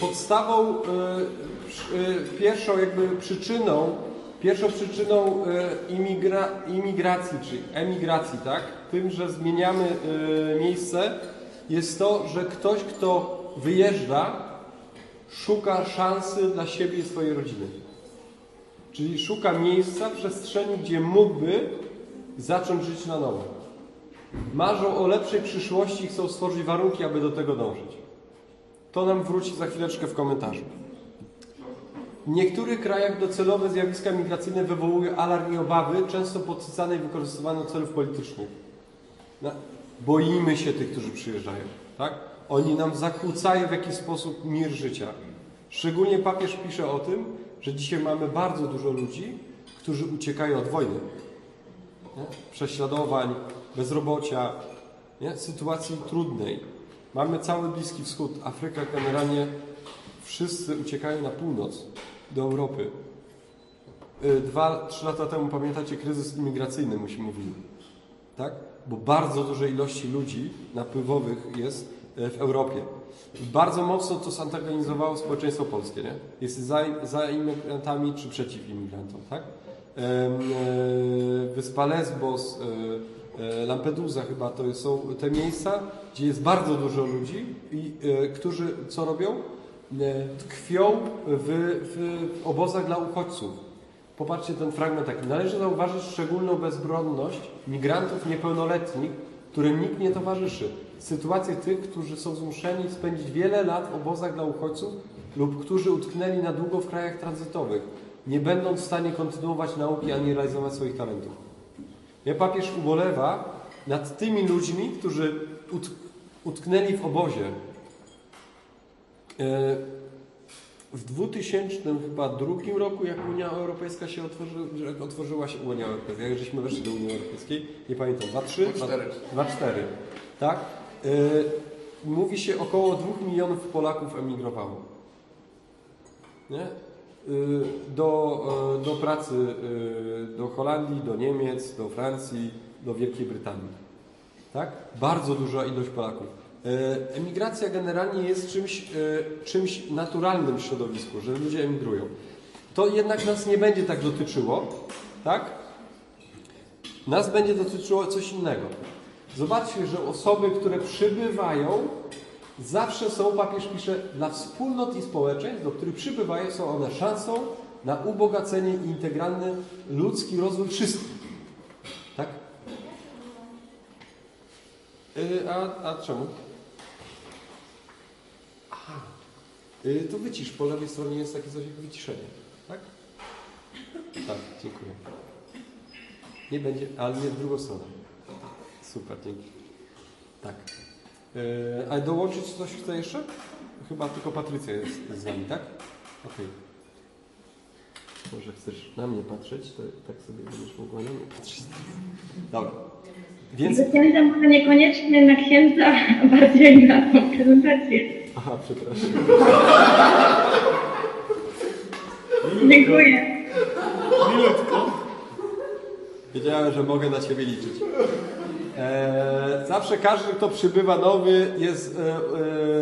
Podstawą, y, y, pierwszą jakby przyczyną, pierwszą przyczyną y, imigra, imigracji, czy emigracji, tak? Tym, że zmieniamy miejsce, jest to, że ktoś, kto wyjeżdża, szuka szansy dla siebie i swojej rodziny. Czyli szuka miejsca, przestrzeni, gdzie mógłby zacząć żyć na nowo. Marzą o lepszej przyszłości i chcą stworzyć warunki, aby do tego dążyć. To nam wróci za chwileczkę w komentarzu. W niektórych krajach docelowe zjawiska migracyjne wywołują alarm i obawy, często podsycane i wykorzystywane do celów politycznych. Boimy się tych, którzy przyjeżdżają. Tak? Oni nam zakłócają w jakiś sposób mir życia. Szczególnie papież pisze o tym, że dzisiaj mamy bardzo dużo ludzi, którzy uciekają od wojny, nie? prześladowań, bezrobocia, nie? sytuacji trudnej. Mamy cały Bliski Wschód, Afryka generalnie, wszyscy uciekają na północ, do Europy. Y, Dwa, trzy lata temu, pamiętacie, kryzys imigracyjny, myśmy mówili. Tak? Bo bardzo duże ilości ludzi napływowych jest y, w Europie. Bardzo mocno to zantagonizowało społeczeństwo polskie, nie? Jest za, za imigrantami czy przeciw imigrantom, tak? E, Wyspa Lesbos, Lampedusa chyba to są te miejsca, gdzie jest bardzo dużo ludzi i e, którzy co robią? E, Tkwią w, w obozach dla uchodźców. Popatrzcie ten fragment taki. Należy zauważyć szczególną bezbronność migrantów niepełnoletnich, którym nikt nie towarzyszy. Sytuację tych, którzy są zmuszeni spędzić wiele lat w obozach dla uchodźców lub którzy utknęli na długo w krajach tranzytowych, nie będąc w stanie kontynuować nauki ani realizować swoich talentów. Ja papież ubolewa nad tymi ludźmi, którzy ut utknęli w obozie. E, w 2000 chyba drugim roku, jak Unia Europejska się otworzyła, jak otworzyła się Unia Europejska, jak żeśmy weszli do Unii Europejskiej, nie pamiętam, 2-3? 2-4. Tak? E, mówi się około 2 milionów Polaków emigrowało. Nie? Y, Do, e, do pracy y, do Holandii, do Niemiec, do Francji, do Wielkiej Brytanii. Tak? Bardzo duża ilość Polaków. Emigracja generalnie jest czymś, czymś naturalnym w środowisku, że ludzie emigrują. To jednak nas nie będzie tak dotyczyło, tak? Nas będzie dotyczyło coś innego. Zobaczcie, że osoby, które przybywają, zawsze są, papież pisze, dla wspólnot i społeczeństw, do których przybywają, są one szansą na ubogacenie i integralny ludzki rozwój wszystkich. Tak? Y, a, a czemu? Aha. Y, to wycisz. Po lewej stronie jest takie coś jak wyciszenie. Tak? Tak, dziękuję. Nie będzie, ale nie w drugą stronę. Super, dzięki. Tak. Yy, a dołączyć coś chce jeszcze? Chyba tylko Patrycja jest, jest z nami, tak? Okej. Może chcesz na mnie patrzeć, to tak sobie będziesz mogła na mnie patrzeć. Dobra. Więc... Księdza może niekoniecznie na księdza, a bardziej na tą prezentację. Aha, przepraszam. Dziękuję. Wiedziałem, że mogę na Ciebie liczyć. E, zawsze każdy, kto przybywa nowy, jest e,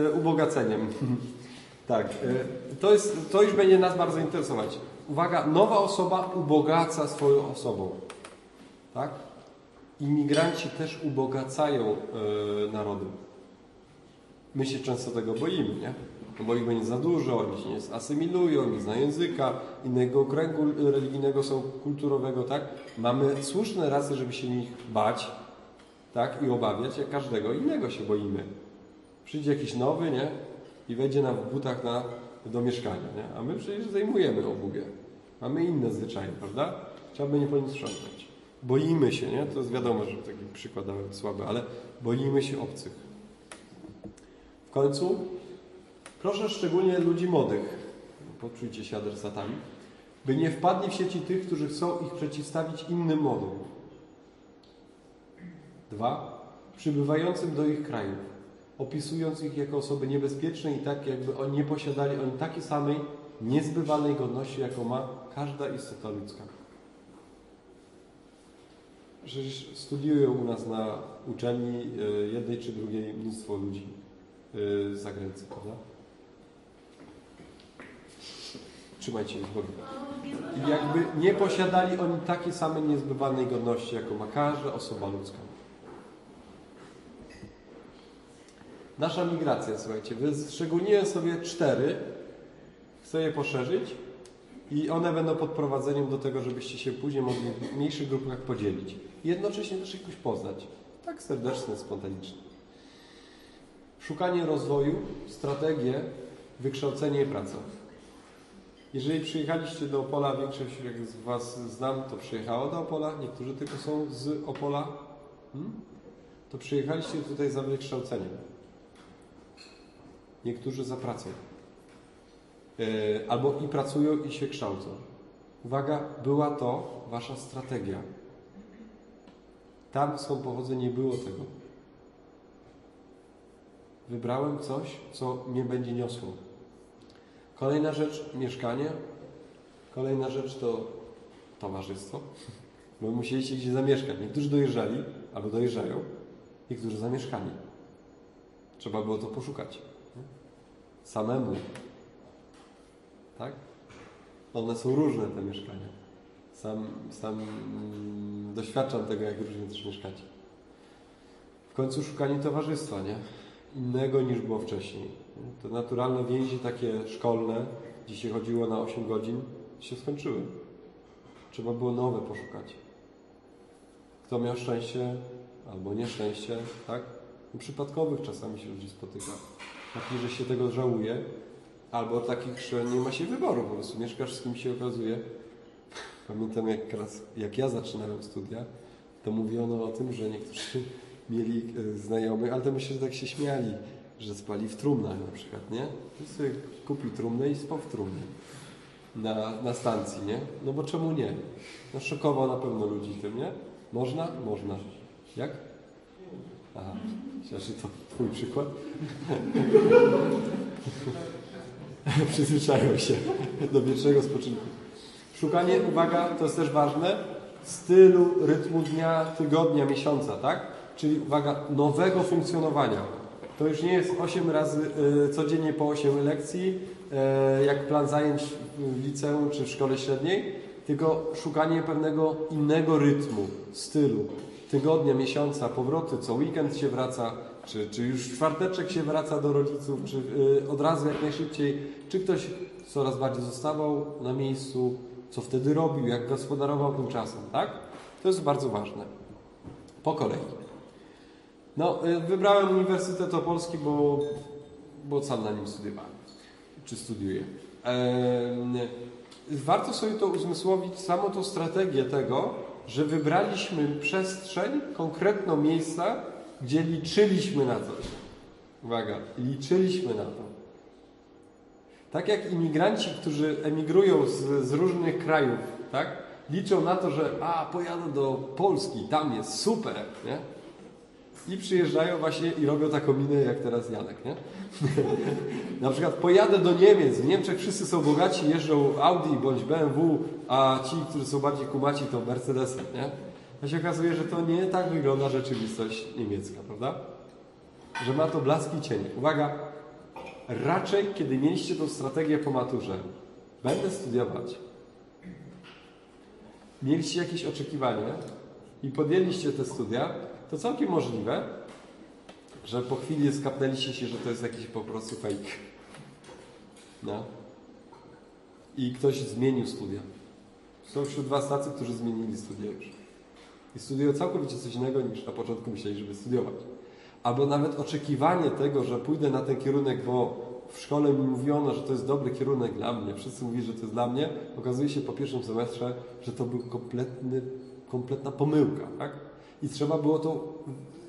e, ubogaceniem. tak. E, to, jest, to już będzie nas bardzo interesować. Uwaga, nowa osoba ubogaca swoją osobą. Tak? Imigranci też ubogacają e, narody. My się często tego boimy, nie? No bo ich będzie za dużo, oni się nie asymilują, nie zna języka, innego kręgu religijnego są kulturowego, tak? Mamy słuszne racje, żeby się nich bać, tak? I obawiać, się każdego innego się boimy. Przyjdzie jakiś nowy, nie? I wejdzie nam w butach na, do mieszkania, nie? A my przecież zajmujemy obuwie. Mamy inne zwyczaje, prawda? Trzeba by nie po nim sprzątać. Boimy się, nie? To jest wiadomo, że taki przykład nawet słaby, ale boimy się obcych. W końcu proszę szczególnie ludzi młodych, poczujcie się adresatami, by nie wpadli w sieci tych, którzy chcą ich przeciwstawić innym modom. 2. Przybywającym do ich krajów, opisując ich jako osoby niebezpieczne i tak, jakby oni nie posiadali oni takiej samej, niezbywanej godności, jaką ma każda istota ludzka. Przecież studiują u nas na uczelni e, jednej czy drugiej mnóstwo ludzi e, z zagranicy, prawda? Trzymajcie się z Bogiem. Jakby nie posiadali oni takiej samej niezbywanej godności, jaką ma każda osoba ludzka. Nasza migracja, słuchajcie, wyszczególniłem sobie cztery, chcę je poszerzyć i one będą podprowadzeniem do tego, żebyście się później mogli w mniejszych grupach podzielić. Jednocześnie też jakoś poznać. Tak serdeczne, spontaniczne. Szukanie rozwoju, strategie, wykształcenie i praca. Jeżeli przyjechaliście do Opola, większość z Was znam, to przyjechało do Opola, niektórzy tylko są z Opola, hmm? to przyjechaliście tutaj za wykształceniem. Niektórzy za pracą. Yy, albo i pracują, i się kształcą. Uwaga, była to Wasza strategia. Tam skąd pochodzę nie było tego. Wybrałem coś, co mnie będzie niosło. Kolejna rzecz mieszkanie. Kolejna rzecz to towarzystwo. Bo musieliście gdzieś zamieszkać. Niektórzy dojeżdżali albo dojeżdżają, niektórzy zamieszkali. Trzeba było to poszukać. Samemu. Tak? One są różne, te mieszkania. Sam, sam mm, doświadczam tego, jak różnie też mieszkacie. W końcu szukanie towarzystwa, nie? Innego niż było wcześniej. Te naturalne więzi takie szkolne, gdzie się chodziło na 8 godzin, się skończyły. Trzeba było nowe poszukać. Kto miał szczęście albo nieszczęście, tak? No, przypadkowych czasami się ludzi spotyka. Takich, że się tego żałuje, albo takich, że nie ma się wyboru. Po prostu mieszkasz z kim się okazuje. Pamiętam, jak, raz, jak ja zaczynałem studia, to mówiono o tym, że niektórzy mieli e, znajomych, ale to myślę, że tak się śmiali, że spali w trumnach na przykład, nie? I sobie kupił trumnę i spał w trumnie na, na stacji, nie? No bo czemu nie? No szokował na pewno ludzi tym, nie? Można? Można. Jak? Aha, myślę, że to twój przykład. Przyzwyczają się do wiecznego spoczynku. Szukanie, uwaga, to jest też ważne, stylu, rytmu dnia, tygodnia, miesiąca, tak? Czyli uwaga, nowego funkcjonowania. To już nie jest 8 razy y, codziennie po 8 lekcji, y, jak plan zajęć w liceum czy w szkole średniej, tylko szukanie pewnego innego rytmu, stylu, tygodnia, miesiąca, powroty, co weekend się wraca, czy, czy już w czwarteczek się wraca do rodziców, czy y, od razu jak najszybciej, czy ktoś coraz bardziej zostawał na miejscu, co wtedy robił, jak gospodarował tym czasem, tak? To jest bardzo ważne. Po kolei. No, y, wybrałem Uniwersytet Opolski, bo, bo sam na nim studiowałem, czy studiuję. Warto sobie to uzmysłowić, samą tą strategię tego, że wybraliśmy przestrzeń, konkretną miejsca, gdzie liczyliśmy na coś. Uwaga, liczyliśmy na to. Tak jak imigranci, którzy emigrują z, z różnych krajów, tak? Liczą na to, że a, pojadę do Polski, tam jest super, nie? I przyjeżdżają właśnie i robią taką minę jak teraz Janek, nie? na przykład pojadę do Niemiec, w Niemczech wszyscy są bogaci, jeżdżą Audi bądź BMW, a ci, którzy są bardziej kumaci to Mercedesy, nie? A się okazuje, że to nie tak wygląda rzeczywistość niemiecka, prawda? Że ma to blaski cienie. Uwaga, raczej kiedy mieliście tą strategię po maturze, będę studiować, mieliście jakieś oczekiwanie i podjęliście te studia, to całkiem możliwe, że po chwili skapnęliście się, że to jest jakiś po prostu fake. No. I ktoś zmienił studia. Są wśród Was tacy, którzy zmienili studia już. I studiują całkowicie coś innego niż na początku myśleli, żeby studiować. Albo nawet oczekiwanie tego, że pójdę na ten kierunek, bo w szkole mi mówiono, że to jest dobry kierunek dla mnie. Wszyscy mówili, że to jest dla mnie. Okazuje się po pierwszym semestrze, że to był kompletny, kompletna pomyłka. Tak? I trzeba było tą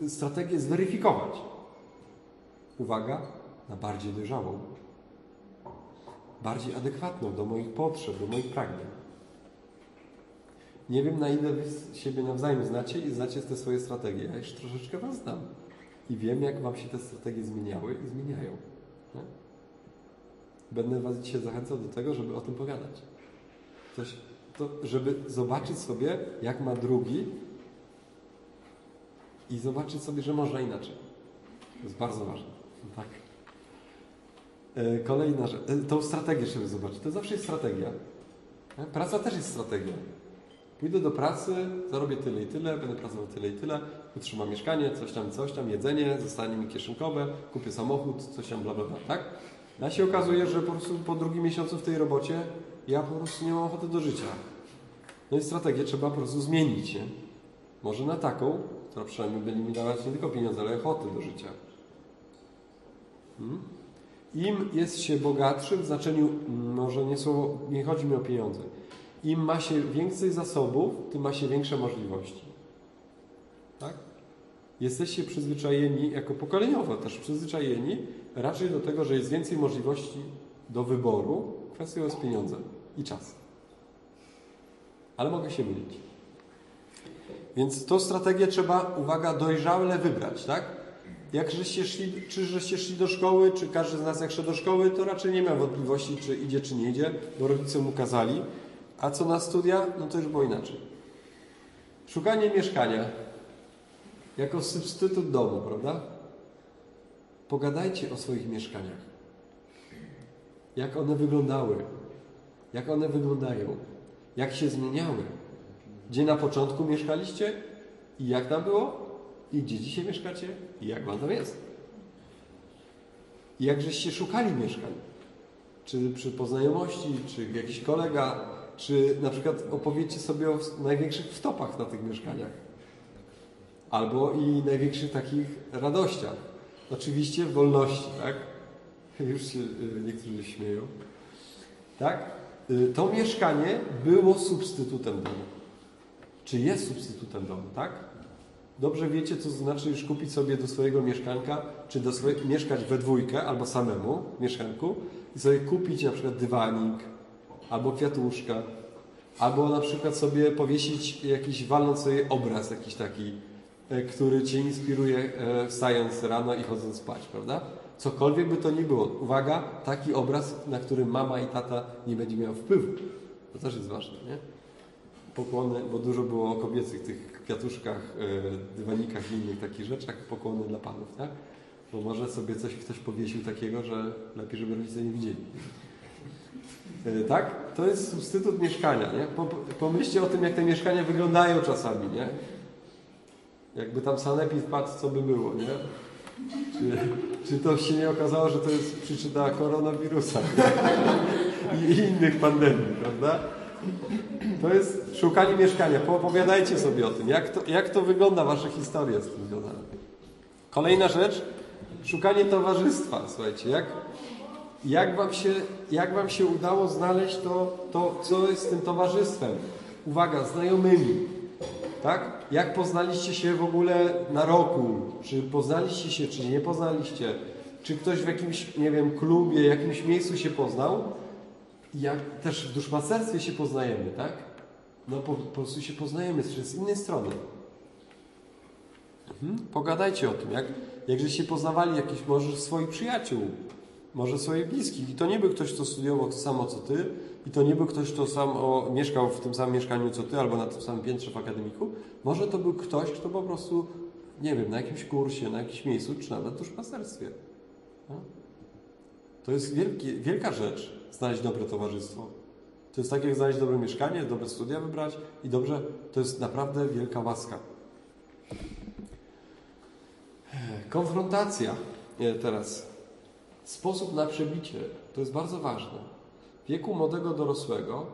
strategię zweryfikować. Uwaga, na bardziej dojrzałą. Bardziej adekwatną do moich potrzeb, do moich pragnień. Nie wiem, na ile wy siebie nawzajem znacie i znacie te swoje strategie. Ja już troszeczkę was znam. I wiem, jak wam się te strategie zmieniały i zmieniają. Nie? Będę was dzisiaj zachęcał do tego, żeby o tym pogadać. Coś, to, żeby zobaczyć sobie, jak ma drugi i zobaczyć sobie, że można inaczej. To jest bardzo ważne. Tak. E, Kolejna rzecz. E, Tą strategię trzeba zobaczyć. To zawsze jest strategia. Nie? Praca też jest strategią. Pójdę do pracy, zarobię tyle i tyle, będę pracował tyle i tyle, utrzymam mieszkanie, coś tam, coś tam, jedzenie, zostanie mi kieszonkowe, kupię samochód, coś tam, bla, bla, bla, tak? A się okazuje, że po prostu po drugim miesiącu w tej robocie ja po prostu nie mam ochoty do życia. No i strategię trzeba po prostu zmienić, nie? Może na taką, która przynajmniej będzie mi dawać nie tylko pieniądze, ale ochoty do życia. Hmm? Im jest się bogatszym w znaczeniu, może nie, słowo, nie chodzi mi o pieniądze, im ma się więcej zasobów, tym ma się większe możliwości. Tak? Jesteście przyzwyczajeni, jako pokoleniowo też przyzwyczajeni, raczej do tego, że jest więcej możliwości do wyboru. Kwestią jest pieniądze i czas. Ale mogę się mylić. Więc tą strategię trzeba, uwaga, dojrzale wybrać, tak? Jak żeście szli, czy żeście szli do szkoły, czy każdy z nas jak szedł do szkoły, to raczej nie miał wątpliwości, czy idzie, czy nie idzie, bo rodzice mu kazali. A co na studia, no to już było inaczej. Szukanie mieszkania jako substytut domu, prawda? Pogadajcie o swoich mieszkaniach. Jak one wyglądały, jak one wyglądają, jak się zmieniały. Gdzie na początku mieszkaliście i jak tam było, i gdzie dzisiaj mieszkacie i jak wam tam jest. I jak żeście szukali mieszkań. Czy przy poznajomości, czy jakiś kolega, czy na przykład opowiedzcie sobie o największych wtopach na tych mieszkaniach. Albo i największych takich radościach. Oczywiście w wolności, tak? Już się y, niektórzy śmieją. Tak? Y, To mieszkanie było substytutem domu. Czy jest substytutem domu, tak? Dobrze wiecie, co znaczy już kupić sobie do swojego mieszkanka, czy do swoje, mieszkać we dwójkę albo samemu w mieszkanku i sobie kupić na przykład dywanik, albo kwiatuszka, albo na przykład sobie powiesić jakiś, walnąć sobie obraz jakiś taki, e, który Cię inspiruje e, wstając rano i chodząc spać, prawda? Cokolwiek by to nie było. Uwaga, taki obraz, na który mama i tata nie będzie miał wpływu. To też jest ważne, nie? Pokłony, bo dużo było o kobiecych tych kwiatuszkach, e, dywanikach i innych takich rzeczach, pokłony dla panów, tak? Bo może sobie coś ktoś powiesił takiego, że lepiej, żeby rodzice nie widzieli. E, Tak? To jest substytut mieszkania, nie? Po- Pomyślcie o tym, jak te mieszkania wyglądają czasami, nie? Jakby tam sanepid wpadł, co by było, nie? Czy, czy to się nie okazało, że to jest przyczyna koronawirusa i innych pandemii, prawda? To jest szukanie mieszkania. Poopowiadajcie sobie o tym, jak to, jak to wygląda, wasze historie z tym związane. Kolejna rzecz, szukanie towarzystwa. Słuchajcie, jak, jak, wam się, jak wam się udało znaleźć to, to, co jest z tym towarzystwem? Uwaga, znajomymi. Tak? Jak poznaliście się w ogóle na roku? Czy poznaliście się, czy nie poznaliście? Czy ktoś w jakimś, nie wiem, klubie, jakimś miejscu się poznał? Jak też w duszpasterstwie się poznajemy, tak? No po, po prostu się poznajemy z innej strony. Mhm. Pogadajcie o tym, jak, jakże się poznawali jakiś może swoich przyjaciół, może swoich bliskich. I to nie był ktoś, kto studiował to samo co ty, i to nie był ktoś, kto sam o, mieszkał w tym samym mieszkaniu co ty, albo na tym samym piętrze w akademiku. Może to był ktoś, kto po prostu, nie wiem, na jakimś kursie, na jakimś miejscu, czy nawet w duszpasterstwie. No. To jest wielki, wielka rzecz, znaleźć dobre towarzystwo. To jest tak, jak znaleźć dobre mieszkanie, dobre studia wybrać i dobrze, to jest naprawdę wielka łaska. Konfrontacja teraz. Sposób na przebicie to jest bardzo ważne. W wieku młodego dorosłego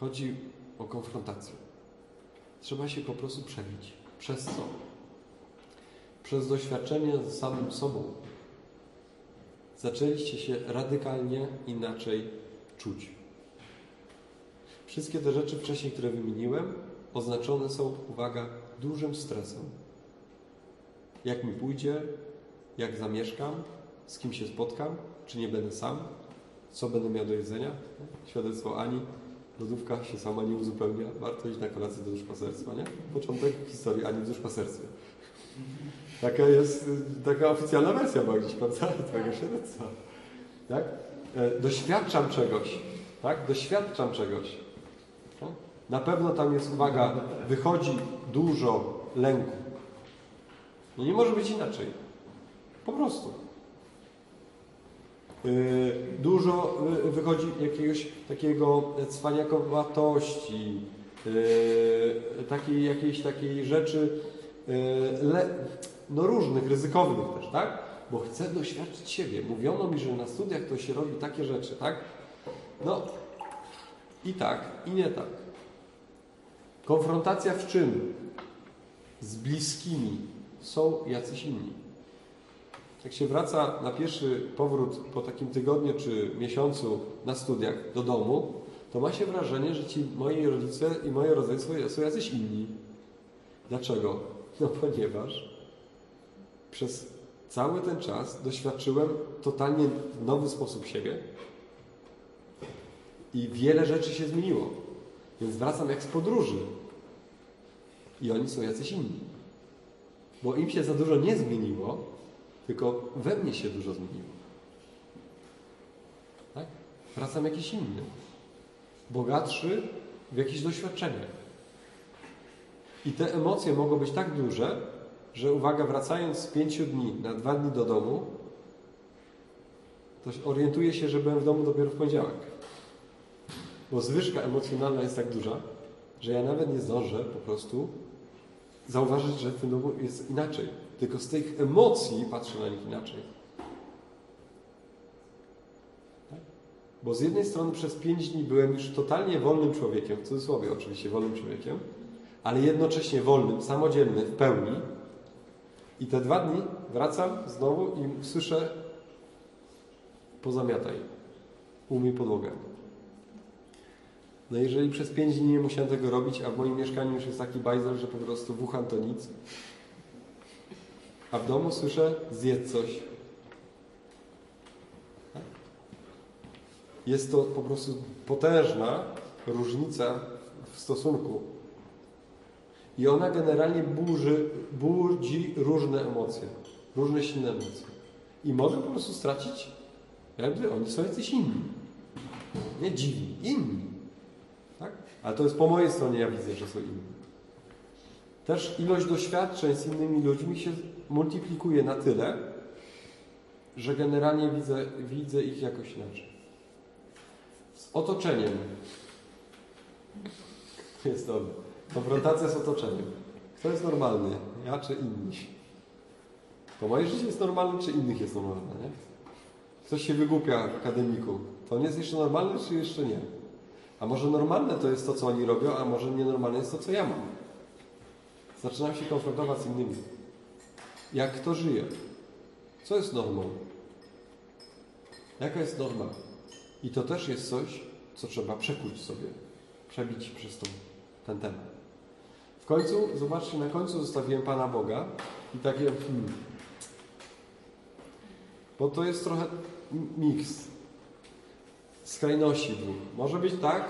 chodzi o konfrontację. Trzeba się po prostu przebić. Przez co? Przez doświadczenie z samym sobą. Zaczęliście się radykalnie inaczej czuć. Wszystkie te rzeczy wcześniej, które wymieniłem, oznaczone są, uwaga, dużym stresem. Jak mi pójdzie, jak zamieszkam, z kim się spotkam, czy nie będę sam, co będę miał do jedzenia. Świadectwo Ani, lodówka się sama nie uzupełnia, warto iść na kolację do duszpasterstwa, nie? Początek historii Ani w duszpasterstwie. Taka jest, y, taka oficjalna wersja była gdzieś, prawda? Twojego świadectwa. Tak? E, Doświadczam czegoś, tak? Doświadczam czegoś. Tak? Na pewno tam jest, uwaga, wychodzi dużo lęku. No nie może być inaczej. Po prostu. Yy, Dużo yy, wychodzi jakiegoś takiego cwaniakowatości, takiej jakiejś takiej rzeczy, no różnych, ryzykownych też, tak? Bo chcę doświadczyć siebie. Mówiono mi, że na studiach to się robi takie rzeczy, tak? No i tak, i nie tak. Konfrontacja w czym? Z bliskimi. Są jacyś inni. Jak się wraca na pierwszy powrót po takim tygodniu czy miesiącu na studiach do domu, to ma się wrażenie, że ci moi rodzice i moje rodzeństwo są jacyś inni. Dlaczego? No ponieważ przez cały ten czas doświadczyłem totalnie nowy sposób siebie i wiele rzeczy się zmieniło. Więc wracam jak z podróży. I oni są jacyś inni. Bo im się za dużo nie zmieniło, tylko we mnie się dużo zmieniło. Tak? Wracam jakiś inny. Bogatszy w jakichś doświadczeniach. I te emocje mogą być tak duże, że uwaga, wracając z pięciu dni na dwa dni do domu, to orientuję się, że byłem w domu dopiero w poniedziałek. Bo zwyżka emocjonalna jest tak duża, że ja nawet nie zdążę po prostu zauważyć, że w tym domu jest inaczej. Tylko z tych emocji patrzę na nich inaczej. Tak? Bo z jednej strony przez pięć dni byłem już totalnie wolnym człowiekiem, w cudzysłowie oczywiście wolnym człowiekiem, ale jednocześnie wolnym, samodzielny w pełni. I te dwa dni wracam znowu i słyszę pozamiataj, umyj podłogę. No jeżeli przez pięć dni nie musiałem tego robić, a w moim mieszkaniu już jest taki bajzel, że po prostu wucham to nic, a w domu słyszę zjedz coś. Jest to po prostu potężna różnica w stosunku. I ona generalnie burzy, budzi różne emocje, różne silne emocje. I mogę po prostu stracić, jakby oni są jacyś inni. Nie dziwni, inni. Tak? Ale to jest po mojej stronie, ja widzę, że są inni. Też ilość doświadczeń z innymi ludźmi się multiplikuje na tyle, że generalnie widzę, widzę ich jakoś inaczej. Z otoczeniem. Jest to konfrontacja z otoczeniem. Kto jest normalny? Ja czy inni? To moje życie jest normalne, czy innych jest normalne, nie? Ktoś się wygłupia akademiku. To on jest jeszcze normalny, czy jeszcze nie? A może normalne to jest to, co oni robią, a może nienormalne jest to, co ja mam. Zaczynam się konfrontować z innymi. Jak kto żyje? Co jest normą? Jaka jest norma? I to też jest coś, co trzeba przekuć sobie, przebić przez tą, ten temat. Końcu, zobaczcie, na końcu zostawiłem Pana Boga i takie, hmm, bo to jest trochę miks skrajności dwóch. Może być tak,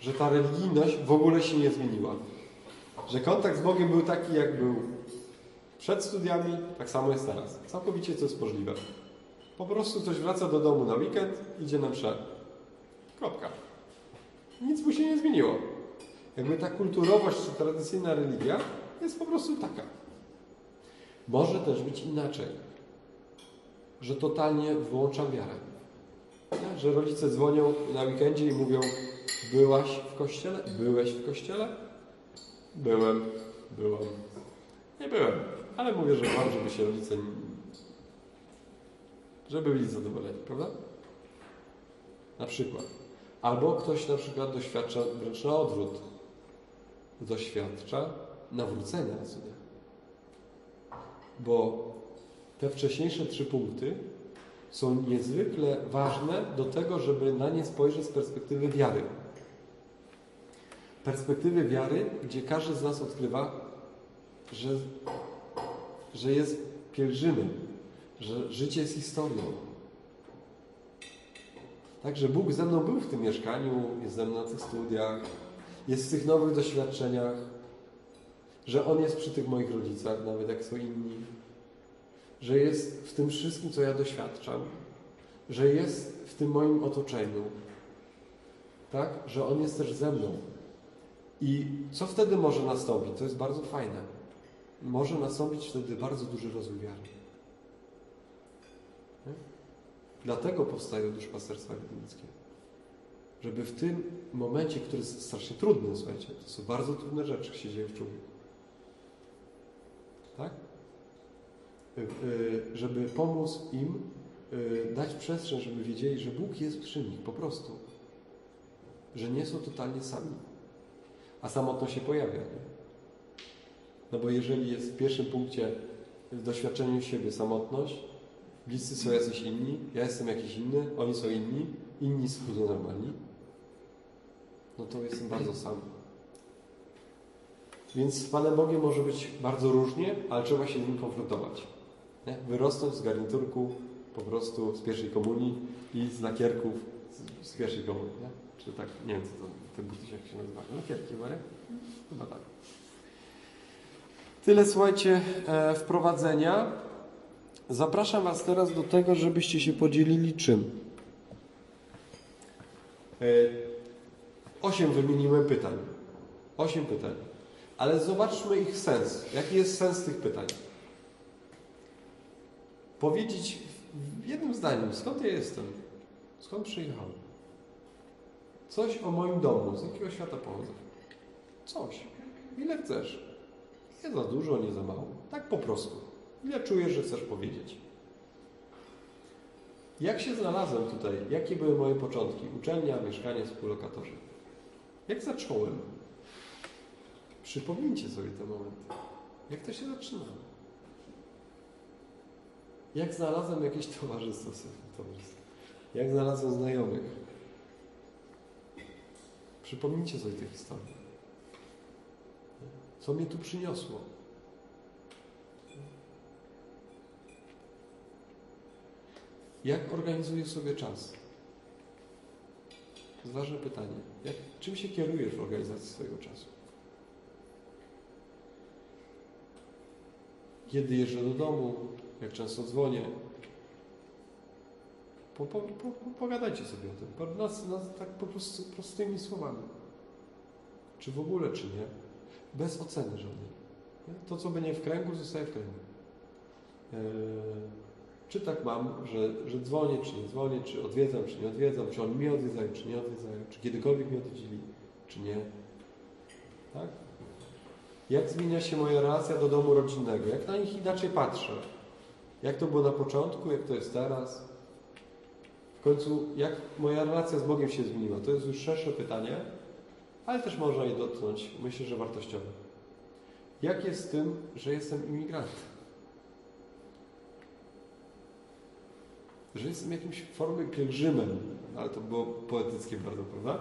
że ta religijność w ogóle się nie zmieniła. Że kontakt z Bogiem był taki, jak był przed studiami, tak samo jest teraz. Całkowicie to jest możliwe. Po prostu ktoś wraca do domu na weekend, idzie na mszę. Kropka. Nic mu się nie zmieniło. Jakby ta kulturowość czy tradycyjna religia jest po prostu taka. Może też być inaczej. Że totalnie wyłączam wiarę. Nie? Że rodzice dzwonią na weekendzie i mówią byłaś w kościele? Byłeś w kościele? Byłem. Byłam. Nie byłem. Ale mówię, że mam, żeby się rodzice żeby byli zadowoleni, prawda? Na przykład. Albo ktoś na przykład doświadcza wręcz na odwrót. Doświadcza nawrócenia na cuda. Bo te wcześniejsze trzy punkty są niezwykle ważne do tego, żeby na nie spojrzeć z perspektywy wiary. Perspektywy wiary, gdzie każdy z nas odkrywa, że, że jest pielgrzymem, że życie jest historią. Także Bóg ze mną był w tym mieszkaniu, jest ze mną na tych studiach, jest w tych nowych doświadczeniach, że On jest przy tych moich rodzicach, nawet jak są inni, że jest w tym wszystkim, co ja doświadczam, że jest w tym moim otoczeniu, tak? Że On jest też ze mną. I co wtedy może nastąpić? To jest bardzo fajne. Może nastąpić wtedy bardzo duży rozwój wiary. Dlatego powstają duszpasterstwa wiedeńskie. Żeby w tym momencie, który jest strasznie trudny, słuchajcie, to są bardzo trudne rzeczy, się dzieją w człowieku. Tak? Y, y, Żeby pomóc im y, dać przestrzeń, żeby wiedzieli, że Bóg jest przy nich, po prostu. Że nie są totalnie sami. A samotność się pojawia. Nie? No bo jeżeli jest w pierwszym punkcie w doświadczeniu siebie samotność, bliscy są jacyś inni, ja jestem jakiś inny, oni są inni, inni są normalni, no to jestem bardzo sam. Więc z Panem Bogiem może być bardzo różnie, ale trzeba się nim konfrontować. Nie? Wyrosnąć z garniturku po prostu z pierwszej komunii i z lakierków z, z pierwszej komunii. Nie? Czy tak, nie wiem, co to, te buty jak się nazywa. Lakierki, Marek? Chyba tak. Tyle, słuchajcie, e, wprowadzenia. Zapraszam Was teraz do tego, żebyście się podzielili czym. E, Osiem wymieniłem pytań. Osiem pytań. Ale zobaczmy ich sens. Jaki jest sens tych pytań? Powiedzieć w jednym zdaniu, skąd ja jestem? Skąd przyjechałem? Coś o moim domu, z jakiego świata pochodzę. Coś. Ile chcesz. Nie za dużo, nie za mało. Tak po prostu. Ile czujesz, że chcesz powiedzieć? Jak się znalazłem tutaj? Jakie były moje początki? Uczelnia, mieszkanie, współlokatorzy. Jak zacząłem? Przypomnijcie sobie te momenty. Jak to się zaczynało? Jak znalazłem jakieś towarzystwo? towarzystwo? Jak znalazłem znajomych? Przypomnijcie sobie te historie. Co mnie tu przyniosło? Jak organizuję sobie czas? Ważne pytanie. Jak, czym się kierujesz w organizacji swojego czasu? Kiedy jeżdżę do domu? Jak często dzwonię? Po, po, po, po, pogadajcie sobie o tym. Nas, nas, tak po prostu prostymi słowami. Czy w ogóle, czy nie? Bez oceny żadnej. To, co będzie w kręgu, zostaje w kręgu. Eee, czy tak mam, że, że dzwonię, czy nie dzwonię, czy odwiedzam, czy nie odwiedzam, czy oni mnie odwiedzają, czy nie odwiedzają, czy kiedykolwiek mnie odwiedzili, czy nie. Tak? Jak zmienia się moja relacja do domu rodzinnego? Jak na nich inaczej patrzę? Jak to było na początku, jak to jest teraz? W końcu, jak moja relacja z Bogiem się zmieniła? To jest już szersze pytanie, ale też można je dotknąć, myślę, że wartościowe. Jak jest z tym, że jestem imigrantem? Że jestem jakimś formie pielgrzymem, ale to było poetyckie bardzo, prawda?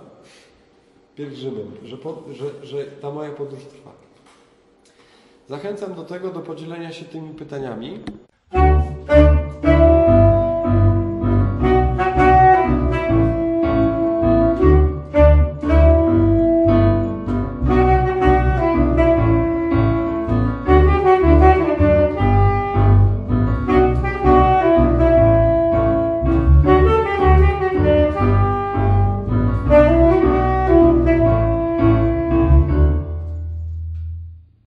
Pielgrzymem, że, po, że, że ta moja podróż trwa. Zachęcam do tego, do podzielenia się tymi pytaniami.